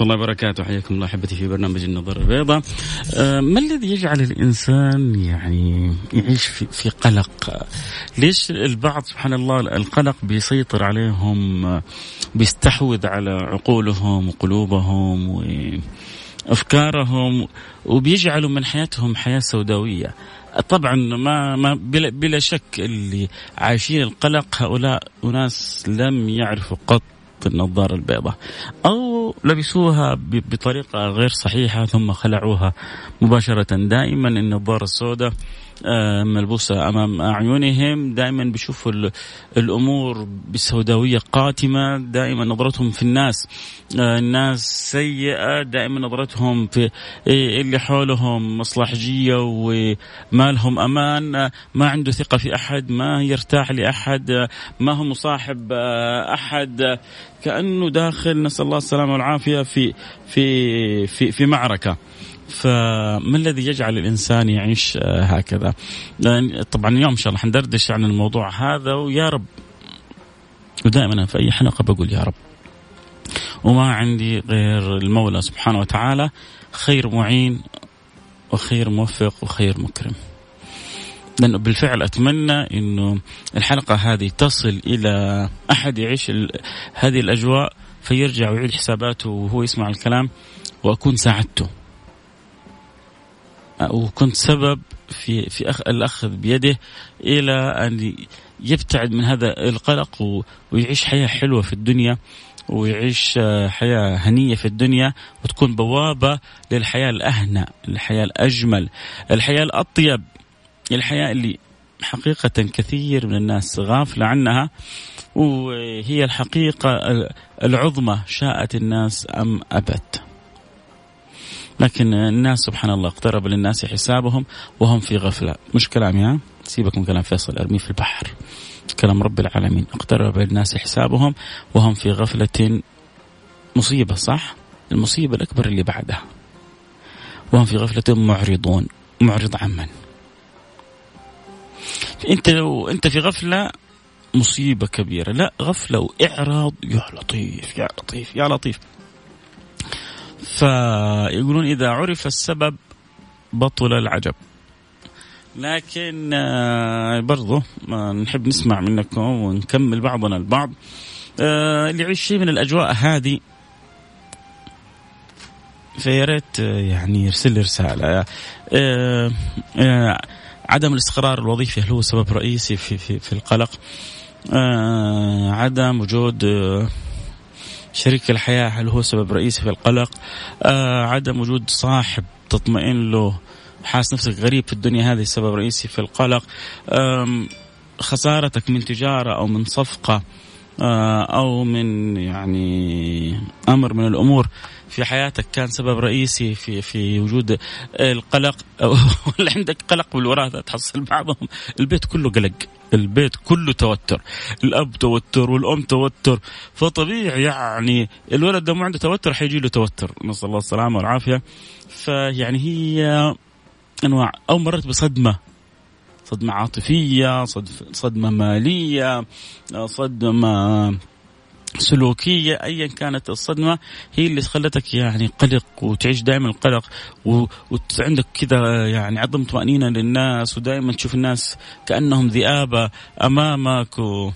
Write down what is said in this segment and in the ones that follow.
ورحمة الله وبركاته. حياكم الله أحبتي في برنامج النظر البيضاء. أه ما الذي يجعل الإنسان يعني يعيش في, في قلق؟ ليش البعض سبحان الله القلق بيسيطر عليهم بيستحوذ على عقولهم وقلوبهم وأفكارهم وبيجعلوا من حياتهم حياة سوداوية؟ طبعا ما ما بلا, بلا شك اللي عايشين القلق هؤلاء أناس لم يعرفوا قط النظارة البيضاء. لبسوها بطريقة غير صحيحة ثم خلعوها مباشرة. دائما النظارة السوداء ملبوسة. أمام أعينهم دائما بيشوفوا الأمور بسوداوية قاتمة. دائما نظرتهم في الناس آه، الناس سيئة. دائما نظرتهم في إيه، اللي حولهم مصلحجية وما لهم أمان. آه، ما عنده ثقة في أحد ما يرتاح لأحد ما هو مصاحب أحد. كأنه داخل نسأل الله السلامة والعافية في في في في معركة. فما الذي يجعل الإنسان يعيش آه، هكذا؟ طبعا اليوم إن شاء الله حندردش عن الموضوع هذا ويا رب ودائما في أي حلقة بقول يا رب وما عندي غير المولى سبحانه وتعالى خير معين وخير موفق وخير مكرم. لأنه بالفعل أتمنى إنه الحلقة هذه تصل إلى أحد يعيش هذه الأجواء فيرجع ويعيد حساباته وهو يسمع الكلام وأكون ساعدته. وكنت سبب في في أخ الأخذ بيده إلى أن يبتعد من هذا القلق ويعيش حياة حلوة في الدنيا ويعيش حياة هنية في الدنيا وتكون بوابة للحياة الاهنى، الحياة الأجمل، الحياة الأطيب، الحياة اللي حقيقة كثير من الناس غافلة عنها وهي الحقيقة العظمى شاءت الناس أم أبت. لكن الناس سبحان الله اقترب للناس حسابهم وهم في غفلة. مش كلامي ها سيبك من كلام فيصل ارميه في البحر. كلام رب العالمين. اقترب للناس حسابهم وهم في غفلة مصيبة صح؟ المصيبة الأكبر اللي بعدها. وهم في غفلة معرضون. معرض عن من انت لو انت في غفلة مصيبة كبيرة. لا غفلة وإعراض. يا لطيف يا لطيف يا لطيف. فيقولون إذا عرف السبب بطل العجب. لكن آه، برضو نحب نسمع منكم ونكمل بعضنا البعض. آه، اللي يعيش شيء من الأجواء هذه فيا ريت آه، يعني يرسل لي رسالة. عدم الاستقرار الوظيفي هل هو سبب رئيسي في في, في القلق؟ عدم وجود شريك الحياة هل هو سبب رئيسي في القلق؟ آه عدم وجود صاحب تطمئن له. حاس نفسك غريب في الدنيا هذه سبب رئيسي في القلق. خسارتك من تجارة أو من صفقة. آه أو من يعني أمر من الأمور في حياتك كان سبب رئيسي في في وجود القلق ولا عندك قلق بالوراثة؟ تحصل بعضهم. البيت كله قلق. البيت كله توتر. الأب توتر والأم توتر. فطبيعي يعني الولد ده ما عنده توتر حيجي له توتر. نسأل الله السلامة والعافية. فيعني هي أنواع. أو مرت بصدمة. صدمة عاطفية صدمة مالية صدمة سلوكية ايا كانت الصدمة هي اللي خلتك يعني قلق وتعيش دائما القلق وعندك كذا يعني عدم طمأنينة للناس ودائما تشوف الناس كأنهم ذئابة أمامك و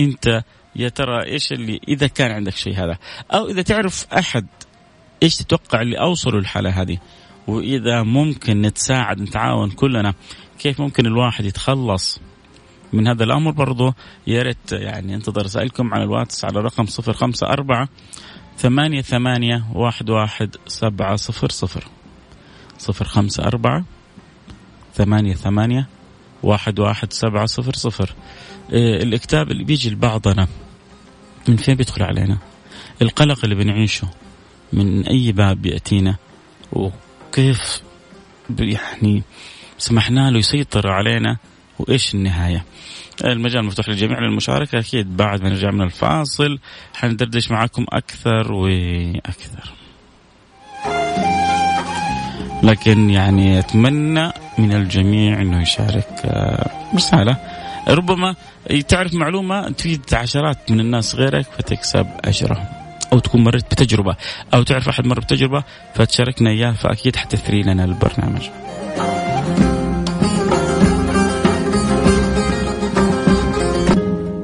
أنت يا ترى إيش اللي إذا كان عندك شيء هذا؟ أو إذا تعرف أحد إيش تتوقع اللي اوصلوا للحاله هذه؟ وإذا ممكن نتساعد نتعاون كلنا كيف ممكن الواحد يتخلص من هذا الأمر؟ برضو يا ريت يعني انتظر رسائلكم على الواتس على رقم صفر خمسة أربعة ثمانية ثمانية واحد واحد سبعة صفر صفر. صفر خمسة أربعة ثمانية ثمانية واحد واحد سبعة صفر صفر. إيه الكتاب اللي بيجي لبعضنا من فين بيدخل علينا؟ القلق اللي بنعيشه من أي باب بيأتينا وكيف يعني سمحنا له يسيطر علينا وإيش النهاية؟ المجال مفتوح للجميع للمشاركة أكيد. بعد ما نرجع من الفاصل حندردش معكم أكثر وأكثر. لكن يعني أتمنى من الجميع أنه يشارك آه، رسالة. ربما تعرف معلومة تفيد عشرات من الناس غيرك فتكسب أجرهم. أو تكون مريت بتجربة أو تعرف أحد مر بتجربة فتشاركنا اياه فأكيد حتثري لنا البرنامج.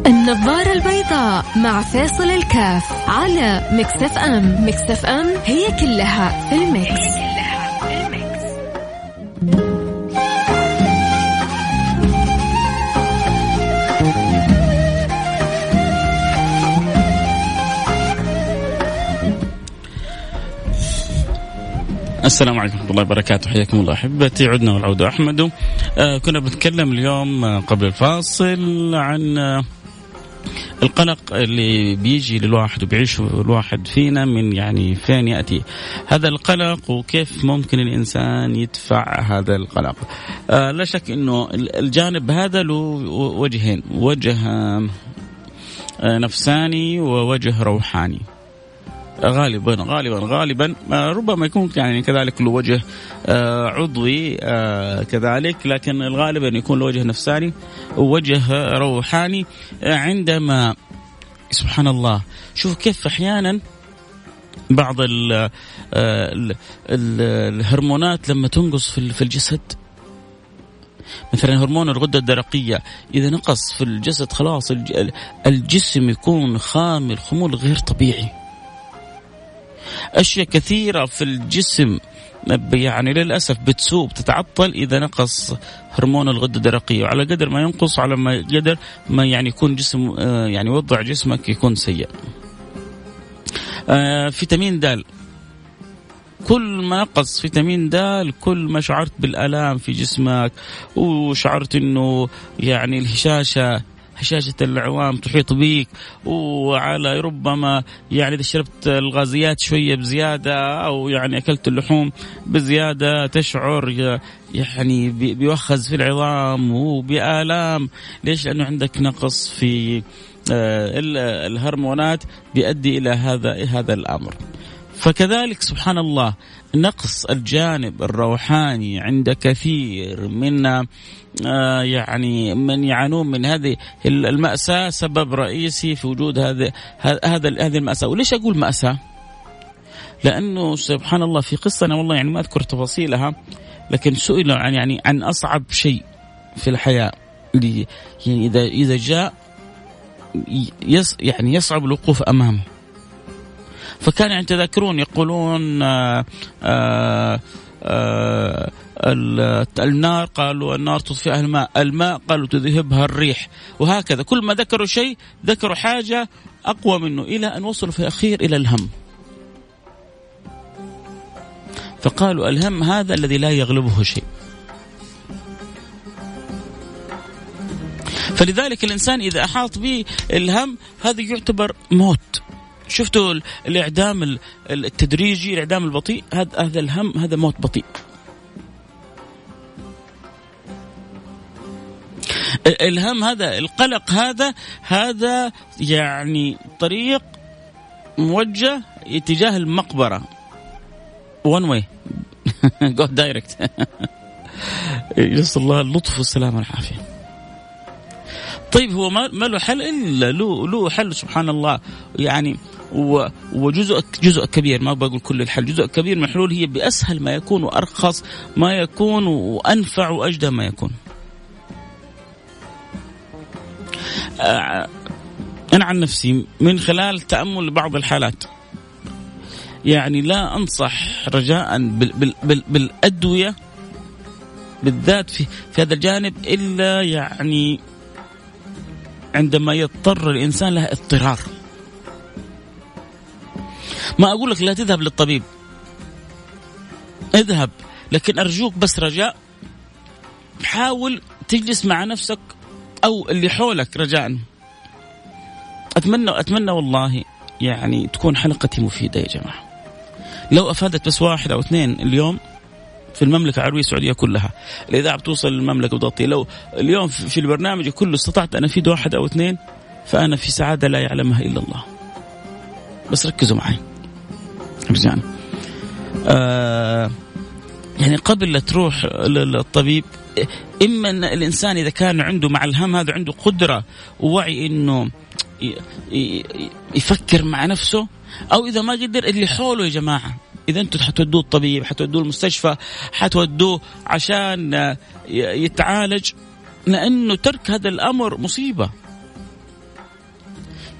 النظارة البيضاء مع فيصل الكاف على Mix FM Mix FM هي كلها في ال Mix. السلام عليكم ورحمة الله وبركاته. حياكم الله أحبتي. عدنا والعودة أحمد. آه كنا بنتكلم اليوم آه قبل الفاصل عن آه القلق اللي بيجي للواحد وبيعيشه الواحد فينا من يعني فين يأتي هذا القلق وكيف ممكن الإنسان يدفع هذا القلق. آه لا شك إنه الجانب هذا له وجهين وجه آه نفساني ووجه روحاني. غالبا غالبا غالبا. ربما يكون يعني كذلك له وجه آه، عضوي آه، كذلك لكن الغالب أن يكون له وجه نفساني ووجه روحاني. عندما سبحان الله شوف كيف أحيانا بعض ال ال آه، ال الهرمونات لما تنقص في الجسد. مثلا هرمون الغدة الدرقية إذا نقص في الجسد خلاص الجسم يكون خامل خمول غير طبيعي. أشياء كثيرة في الجسم يعني للأسف بتسوء بتتعطل إذا نقص هرمون الغدة الدرقية وعلى قدر ما ينقص على ما قدر ما يعني يكون جسم آه، يعني وضع جسمك يكون سيء. آه، فيتامين د كل ما نقص فيتامين د كل ما شعرت بالألام في جسمك وشعرت إنه يعني الهشاشة هشاشة العوام تحيط بك وعلى ربما يعني إذا شربت الغازيات شوية بزيادة أو يعني أكلت اللحوم بزيادة تشعر يعني بيوخز في العظام وبآلام. ليش؟ لأنه عندك نقص في آه، الهرمونات بيؤدي إلى هذا هذا الأمر. فكذلك سبحان الله نقص الجانب الروحاني عند كثير من آه يعني من يعانون من هذه المأساة سبب رئيسي في وجود هذه هذا هذه المأساة، وليش أقول مأساة؟ لأنه سبحان الله في قصة أنا والله يعني ما أذكر تفاصيلها لكن سئل عن يعني عن أصعب شيء في الحياة. يعني إذا إذا جاء يعني يصعب الوقوف أمامه. فكان يعني تذكرون يقولون آآ آآ آآ النار قالوا النار تطفئها الماء الماء قالوا تذهبها الريح. وهكذا كل ما ذكروا شيء ذكروا حاجة أقوى منه إلى أن وصلوا في الأخير إلى الهم. فقالوا الهم هذا الذي لا يغلبه شيء. فلذلك الإنسان إذا أحاط به الهم هذا يعتبر موت. شفتوا الإعدام التدريجي الإعدام البطيء؟ هذا هذا الهم هذا موت بطيء. الهم هذا القلق هذا هذا يعني طريق موجه اتجاه المقبرة. one way go direct نسأل الله اللطف والسلامة والعافية. طيب هو ما له حل إلا له له حل سبحان الله. يعني وجزء جزء كبير ما بقول كل الحل. جزء كبير من الحلول هي بأسهل ما يكون وأرخص ما يكون وأنفع وأجدى ما يكون. أنا عن نفسي من خلال تأمل بعض الحالات يعني لا أنصح رجاء بال بال بال بالأدوية بالذات في في هذا الجانب إلا يعني عندما يضطر الإنسان لها اضطرار. ما أقول لك لا تذهب للطبيب. اذهب لكن أرجوك بس رجاء. حاول تجلس مع نفسك أو اللي حولك رجاء. أتمنى أتمنى والله يعني تكون حلقتي مفيدة يا جماعة. لو أفادت بس واحد أو اثنين اليوم في المملكة العربية السعودية كلها. الإذاعة بتوصل للمملكة بتغطي. لو اليوم في البرنامج كله استطعت أن أفيد واحد أو اثنين فأنا في سعادة لا يعلمها إلا الله. بس ركزوا معي. رجعنا آه يعني قبل لا تروح للطبيب إما أن الإنسان إذا كان عنده مع الهم هذا عنده قدرة ووعي إنه يفكر مع نفسه أو إذا ما قدر اللي حوله يا جماعة. إذا أنتم حتودوه الطبيب حتودوه المستشفى حتودوه عشان يتعالج لأنه ترك هذا الأمر مصيبة.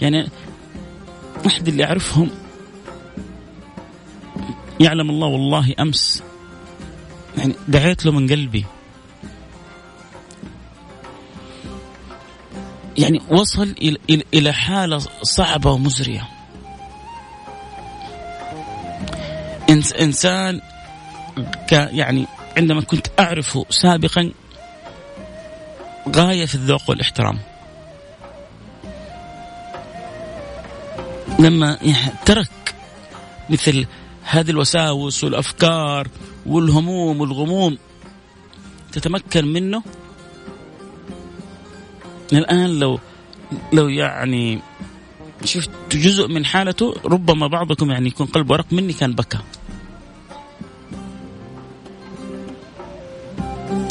يعني أحد اللي أعرفهم يعلم الله والله أمس. يعني دعيت له من قلبي. يعني وصل إلى حالة صعبة ومزرية. إنسان يعني عندما كنت أعرفه سابقا غاية في الذوق والاحترام. لما ترك مثل هذه الوساوس والأفكار والهموم والغموم تتمكن منه؟ الآن لو لو يعني شفت جزء من حالته ربما بعضكم يعني يكون قلبه ورق مني كان بكى.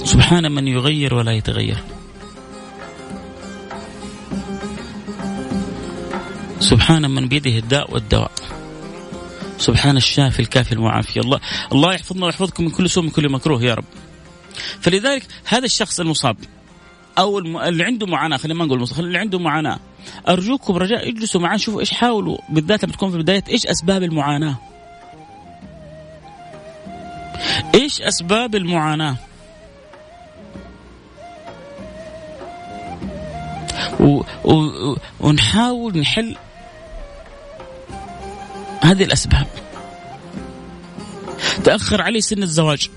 سبحان من يغير ولا يتغير. سبحان من بيده الداء والدواء. سبحان الشافي الكافي المعافي. الله الله يحفظنا ويحفظكم من كل سوء من كل مكروه يا رب. فلذلك هذا الشخص المصاب أو اللي عنده معاناة خلينا ما نقول اللي عنده معاناة أرجوكم رجاء اجلسوا معاه شوفوا إيش حاولوا بالذات لما تكون في بداية إيش أسباب المعاناة؟ إيش أسباب المعاناة؟ و... و... ونحاول نحل هذه الأسباب. تأخر عليه سن الزواج.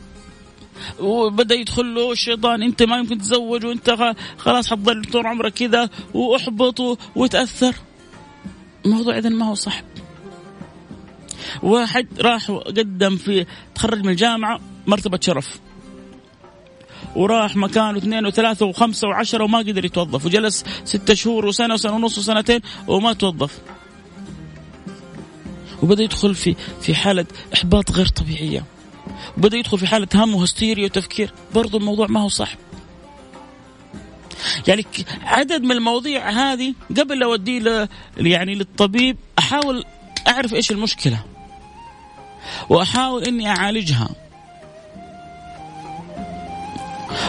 وبدأ يدخل له الشيطان أنت ما يمكن تتزوج وأنت خلاص حتضل طول عمرك كذا وأحبط وتأثر. الموضوع اذا ما هو صح واحد راح قدم في تخرج من الجامعة مرتبة شرف. وراح مكان واثنين وثلاثة وخمسة وعشرة وما قدر يتوظف وجلس ستة شهور وسنة وسنة ونص وسنتين وما توظف. وبدأ يدخل في في حالة إحباط غير طبيعية. وبدأ يدخل في حالة هم وهستيريا وتفكير. برضو الموضوع ما هو صح. يعني عدد من المواضيع هذه قبل أوديه يعني للطبيب أحاول أعرف إيش المشكلة. وأحاول إني أعالجها.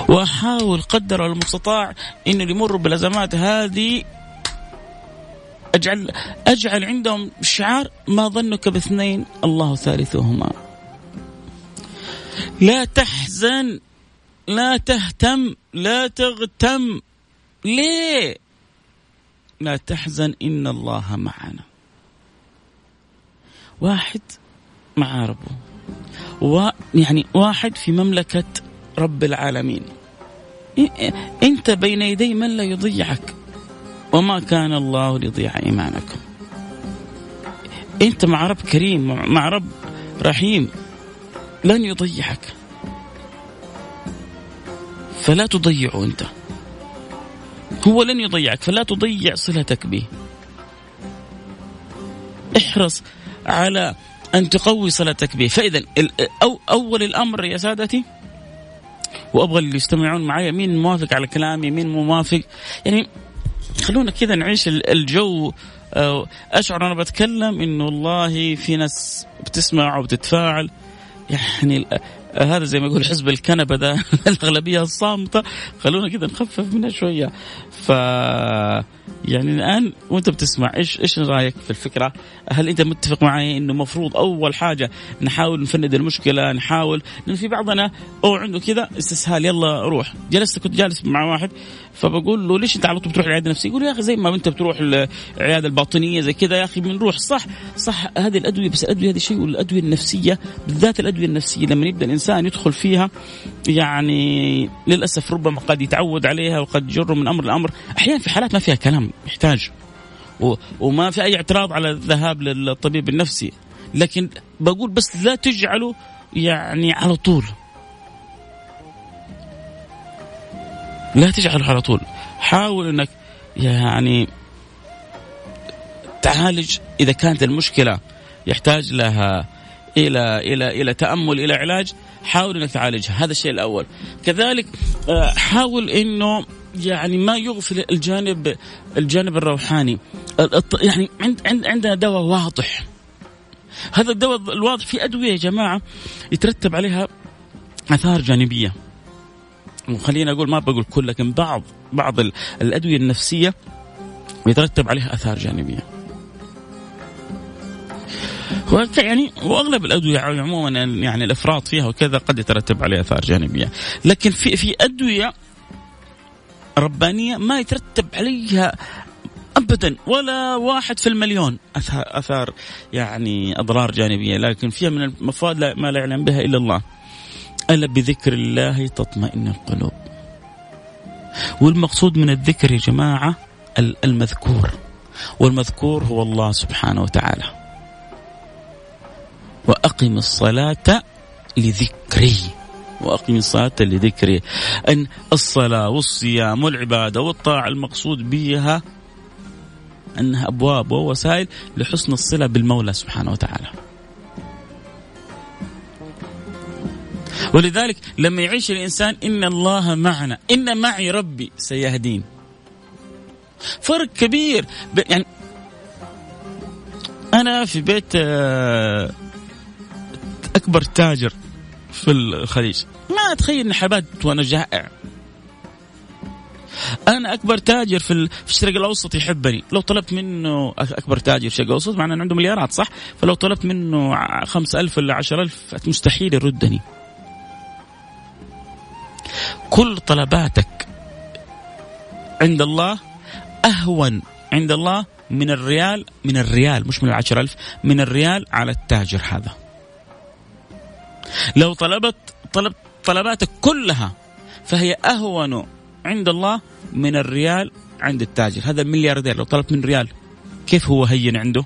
وأحاول قدر المستطاع انه يمر بالأزمات هذه أجعل أجعل عندهم شعار ما ظنك باثنين الله ثالثهما. لا تحزن لا تهتم لا تغتم. ليه؟ لا تحزن إن الله معنا. واحد مع ربه. ويعني واحد في مملكة رب العالمين. إنت بين يدي من لا يضيعك. وما كان الله ليضيع إيمانكم. أنت مع رب كريم مع رب رحيم لن يضيعك. فلا تضيعه أنت. هو لن يضيعك فلا تضيع صلتك به. احرص على أن تقوي صلتك به. فإذا أو أول الأمر يا سادتي وأبغى اللي يستمعون معي مين موافق على كلامي؟ مين مو موافق؟ يعني خلونا كذا نعيش الجو. آه، أشعر وأنا بتكلم إنه والله في ناس بتسمع وبتتفاعل. يعني هذا زي ما يقول حزب الكنبة ده الأغلبية الصامتة خلونا كذا نخفف منها شوية ف يعني الآن وأنت بتسمع إيش إيش رأيك في الفكرة؟ هل أنت متفق معي إنه المفروض أول حاجة نحاول نفند المشكلة نحاول لأن في بعضنا أو عنده كذا استسهال يلا روح جلست كنت جالس مع واحد فبقول له ليش أنت على طول بتروح العيادة النفسية؟ يقول يا أخي زي ما أنت بتروح العيادة الباطنية زي كذا يا أخي بنروح صح صح هذه الأدوية بس الأدوية هذه شيء والأدوية النفسية بالذات الأدوية النفسية لما يبدأ الإنسان يدخل فيها يعني للأسف ربما قد يتعود عليها وقد يجر من أمر لأمر. أحيانا في حالات ما فيها كلام يحتاج وما في أي اعتراض على الذهاب للطبيب النفسي. لكن بقول بس لا تجعله يعني على طول. لا تجعله على طول. حاول إنك يعني تعالج إذا كانت المشكلة يحتاج لها إلى إلى إلى تأمل إلى علاج. حاول انك تعالجها. هذا الشيء الأول. كذلك آه، حاول إنه يعني ما يغفل الجانب الجانب الروحاني. يعني عند عندنا دواء واضح. هذا الدواء الواضح في أدوية يا جماعة يترتب عليها آثار جانبية. وخلينا أقول ما بقول كل لكن بعض بعض الأدوية النفسية يترتب عليها آثار جانبية. يعني واغلب الأدوية عموما يعني الأفراط فيها وكذا قد يترتب عليها أثار جانبية. لكن في في أدوية ربانية ما يترتب عليها ابدا ولا واحد في المليون أثار يعني أضرار جانبية. لكن فيها من المفاد ما لا يعلم بها إلا الله. ألا بذكر الله تطمئن القلوب. والمقصود من الذكر يا جماعة المذكور. والمذكور هو الله سبحانه وتعالى. وأقم الصلاة لذكري. وأقم الصلاة لذكري. إن الصلاة والصيام والعبادة والطاعة المقصود بها أنها أبواب ووسائل لحسن الصلة بالمولى سبحانه وتعالى. ولذلك لما يعيش الإنسان إن الله معنا إن معي ربي سيهدين. فرق كبير. يعني أنا في بيت آه، أكبر تاجر في الخليج. ما أتخيل إن حبات وأنا جائع. أنا أكبر تاجر في الشرق الأوسط يحبني. لو طلبت منه أكبر تاجر في الشرق الأوسط معناه عنده مليارات صح؟ فلو طلبت منه خمس ألف ولا عشر ألف مستحيل يردني. كل طلباتك عند الله أهون عند الله من الريال من الريال مش من العشر ألف من الريال على التاجر هذا. لو طلبت طلب طلباتك كلها فهي أهون عند الله من الريال عند التاجر. هذا الملياردير لو طلبت من ريال كيف هو هين عنده؟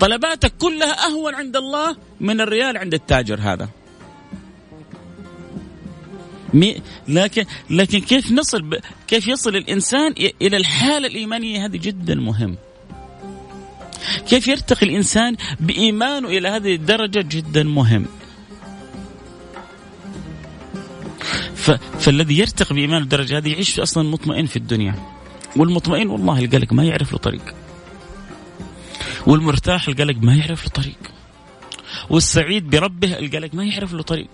طلباتك كلها أهون عند الله من الريال عند التاجر هذا. مي لكن لكن كيف نصل ب... كيف يصل الإنسان إلى الحالة الإيمانية؟ هذه جدا مهم. كيف يرتقي الإنسان بإيمانه إلى هذه الدرجة؟ جدا مهم. فالذي يرتقي بايمانه الدرجة هذه يعيش أصلا مطمئن في الدنيا. والمطمئن والله القلق ما يعرف له طريق. والمرتاح القلق ما يعرف له طريق. والسعيد بربه القلق ما يعرف له طريق.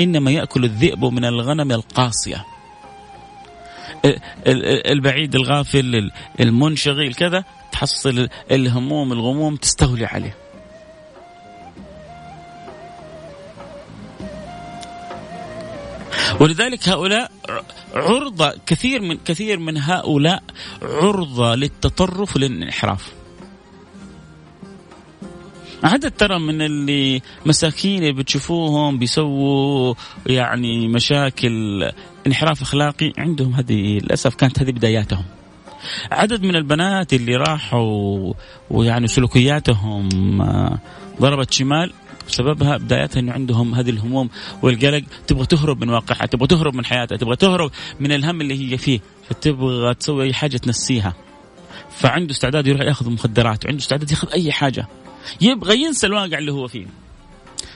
إنما يأكل الذئب من الغنم القاصية البعيد الغافل المنشغل كذا تحصل الهموم الغموم تستولي عليه ولذلك هؤلاء عرضة كثير من كثير من هؤلاء عرضة للتطرف وللانحراف عدد ترى من اللي مساكين اللي بتشوفوهم بيسووا يعني مشاكل انحراف أخلاقي عندهم هذه للأسف كانت هذه بداياتهم. عدد من البنات اللي راحوا ويعني سلوكياتهم آه، ضربت شمال بسببها بدايتها انه عندهم هذه الهموم والقلق. تبغى تهرب من واقعها تبغى تهرب من حياتها تبغى تهرب من الهم اللي هي فيه فتبغى تسوي أي حاجة تنسيها. فعنده استعداد يروح ياخذ مخدرات عنده استعداد ياخذ أي حاجة. يبغى ينسى الواقع اللي هو فيه.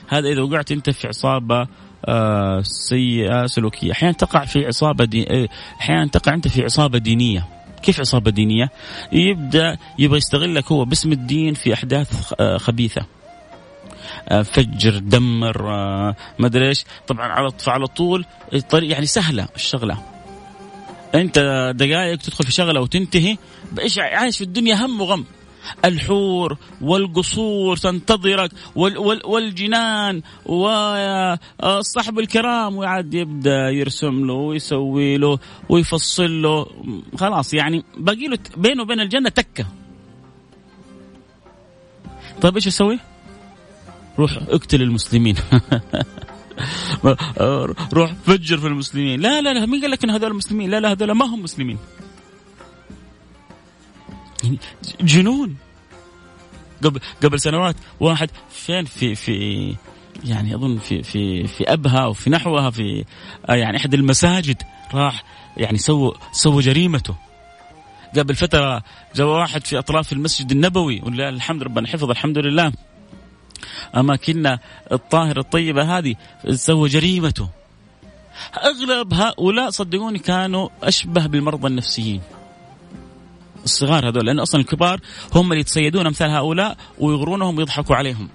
هذا إذا وقعت أنت في عصابة آه سيئة سلوكية أحيانا تقع في عصابة دي آه، أحيانا تقع أنت في عصابة دينية. كيف عصابة دينية؟ يبدأ يبغى يستغلك هو باسم الدين في أحداث آه خبيثة. فجر دمر آه، ما أدري إيش. طبعا على على طول الطريق يعني سهلة الشغلة. أنت دقائق تدخل في شغلة وتنتهي بإيش عايش في الدنيا هم وغم. الحور والقصور تنتظرك وال وال والجنان والصحب الكرام ويعد يبدأ يرسم له ويسوي له ويفصل له. خلاص يعني باقي له بينه وبين الجنة تكة. طيب إيش أسوي؟ روح اقتل المسلمين. روح فجر في المسلمين. لا لا لا مين قال لك إن هذول المسلمين لا لا هذول ما هم مسلمين. يعني جنون. قبل قبل سنوات واحد فين في في يعني أظن في في في أبها أو في نحوها في يعني احد المساجد راح يعني سوى سوى جريمته. قبل فترة جاء واحد في أطراف المسجد النبوي ولله الحمد ربنا حفظ الحمد لله. اماكننا الطاهرة الطيبة هذه سوى جريمته. أغلب هؤلاء صدقوني كانوا أشبه بالمرضى النفسيين. الصغار هذول لأن أصلا الكبار هم اللي يتصيدون أمثال هؤلاء ويغرونهم ويضحكوا عليهم.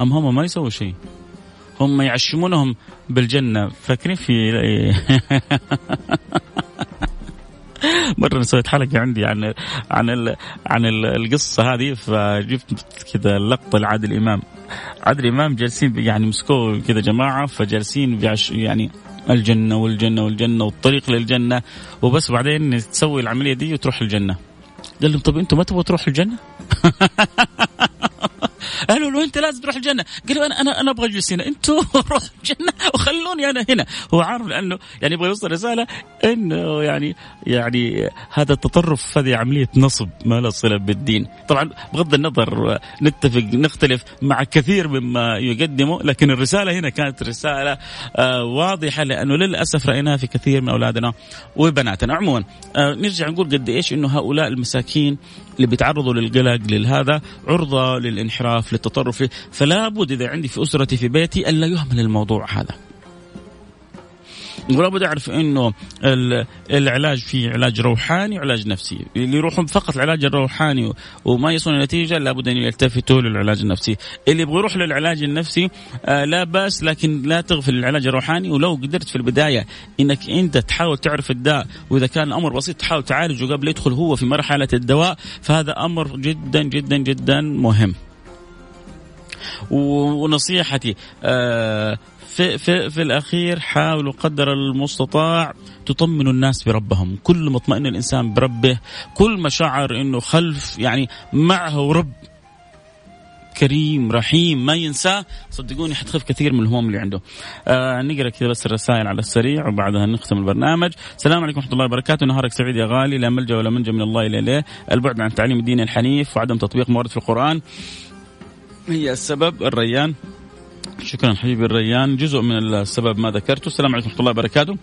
أم هم ما يسووا شيء؟ هم يعشمونهم بالجنة. فاكرين في مرة سويت حلقة عندي عن عن ال عن ال القصة هذه فجبت كذا لقطه لعادل إمام عادل إمام جالسين يعني مسكوه كذا جماعة فجالسين يعني الجنة والجنة والجنة والطريق للجنة وبس بعدين تسوي العملية دي وتروح الجنة قال لهم طب أنتم ما تبغوا تروحوا الجنة؟ قالوا له أنت؟ لازم تروح الجنة. قالوا أنا أنا أنا أبغى اجلس هنا أنتوا روحوا الجنة وخلوني أنا هنا. هو عارف لأنه يعني يبغى يوصل رسالة إنه يعني يعني هذا التطرف هذه عملية نصب ما له صلة بالدين. طبعا بغض النظر نتفق نختلف مع كثير مما يقدمه لكن الرسالة هنا كانت رسالة آه واضحة لأنه للأسف رأيناها في كثير من أولادنا وبناتنا. عموما آه نرجع نقول قد إيش إنه هؤلاء المساكين اللي بيتعرضوا للقلق لهذا عرضة للانحراف للتطرف فلا بد إذا عندي في أسرتي في بيتي الا يهمل الموضوع هذا. ولا بد أعرف إنه العلاج في علاج روحاني وعلاج نفسي. اللي يروحون فقط العلاج الروحاني وما يصلون نتيجة لابد أن يلتفتوا للعلاج النفسي. اللي يبغى يروح للعلاج النفسي آه لا بأس لكن لا تغفل العلاج الروحاني. ولو قدرت في البداية إنك أنت تحاول تعرف الداء وإذا كان الأمر بسيط تحاول تعالجه قبل يدخل هو في مرحلة الدواء فهذا أمر جدا جدا جدا مهم. ونصيحتي آه في, في, في الأخير حاولوا قدر المستطاع تطمنوا الناس بربهم. كل ما اطمئن الإنسان بربه كل ما شعر أنه خلف يعني معه رب كريم رحيم ما ينساه. صدقوني حتخف كثير من الهموم اللي عنده. آه نقرأ كذا بس الرسائل على السريع وبعدها نختم البرنامج. السلام عليكم ورحمة الله وبركاته. نهارك سعيد يا غالي. لا ملجأ ولا منجأ من الله الا إليه. البعد عن التعليم الديني الحنيف وعدم تطبيق موارد في القرآن. هي السبب الريان. شكرا حبيبي الريان. جزء من السبب ما ذكرته. السلام عليكم ورحمة الله وبركاته.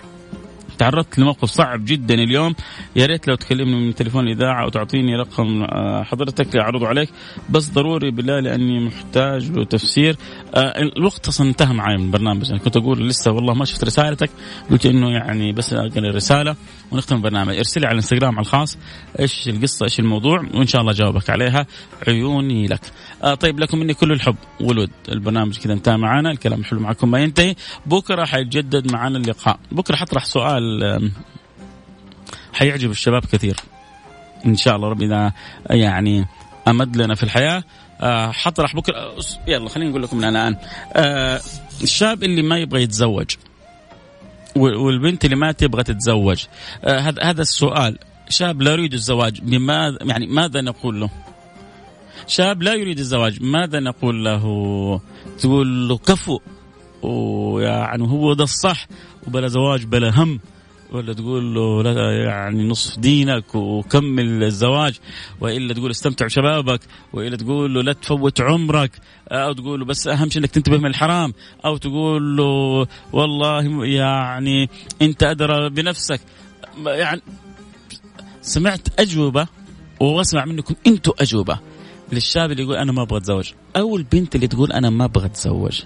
تعرضت لموقف صعب جدا اليوم. يا ريت لو تكلمني من تليفون الإذاعة وتعطيني رقم آه، حضرتك لاعرضه عليك. بس ضروري بالله لأني محتاج له تفسير. آه، الوقت أصلا انتهى معي من البرنامج. أنا كنت أقول لسه والله ما شفت رسالتك. قلت إنه يعني بس أقرأ الرسالة ونختم البرنامج. ارسلي على الإنستغرام على الخاص إيش القصة إيش الموضوع وإن شاء الله جاوبك عليها. عيوني لك. آه طيب لكم مني كل الحب والود. البرنامج كذا انتهى معنا الكلام الحلو معكم ما ينتهي. بكرة حيتجدد معنا اللقاء. بكرة حطرح سؤال حيعجب الشباب كثير. إن شاء الله ربي إذا يعني أمد لنا في الحياة. آه، حطرح بكره يلا خليني أقول لكم من الآن. آه، الشاب اللي ما يبغى يتزوج والبنت اللي ما تبغى تتزوج آه، هذا هذا السؤال. شاب لا يريد الزواج بماذا يعني ماذا نقول له؟ شاب لا يريد الزواج ماذا نقول له؟ تقول له كفو. ويعني هو ده الصح وبلا زواج بلا هم. ولا تقول له لا يعني نصف دينك وكمل الزواج وإلا تقول استمتع بشبابك وإلا تقول له لا تفوت عمرك أو تقول له بس أهم شيء إنك تنتبه من الحرام أو تقول له والله يعني أنت أدرى بنفسك. يعني سمعت أجوبة وأسمع منكم أنتم أجوبة للشاب اللي يقول أنا ما أبغى أتزوج أو البنت اللي تقول أنا ما أبغى أتزوج.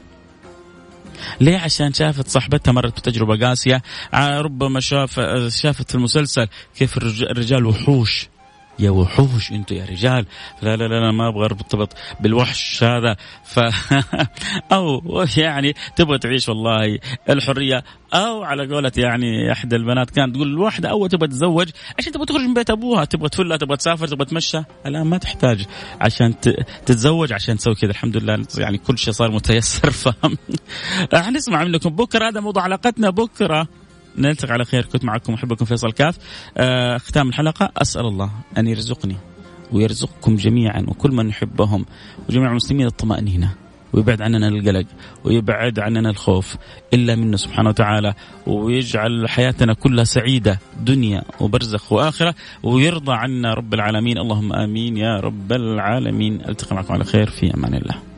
ليه؟ عشان شافت صاحبتها مرت بتجربة قاسية. آه، ربما شاف شافت في المسلسل كيف الرجال وحوش. يا وحوش أنتوا يا رجال. لا لا لا ما أبغى ارتبط بالوحش هذا. ف أو يعني تبغى تعيش والله الحرية. أو على قولة يعني احدى البنات كانت تقول الواحدة أول تبغى تتزوج عشان تبغى تخرج من بيت أبوها. تبغى تفلها تبغى تسافر تبغى تمشى. الآن ما تحتاج عشان تتزوج عشان تسوي كذا. الحمد لله يعني كل شيء صار متيسر. فهم حنسمع منكم بكرة. هذا موضوع حلقتنا بكرة. نلتقي على خير. كنت معكم محبكم فيصل كاف. آه ختام الحلقة. أسأل الله أن يرزقني ويرزقكم جميعا وكل من يحبهم وجميع المسلمين الطمأنينة. ويبعد عننا القلق ويبعد عننا الخوف إلا منه سبحانه وتعالى. ويجعل حياتنا كلها سعيدة دنيا وبرزخ وآخرة. ويرضى عنا رب العالمين. اللهم آمين يا رب العالمين. ألتقي معكم على خير. في أمان الله.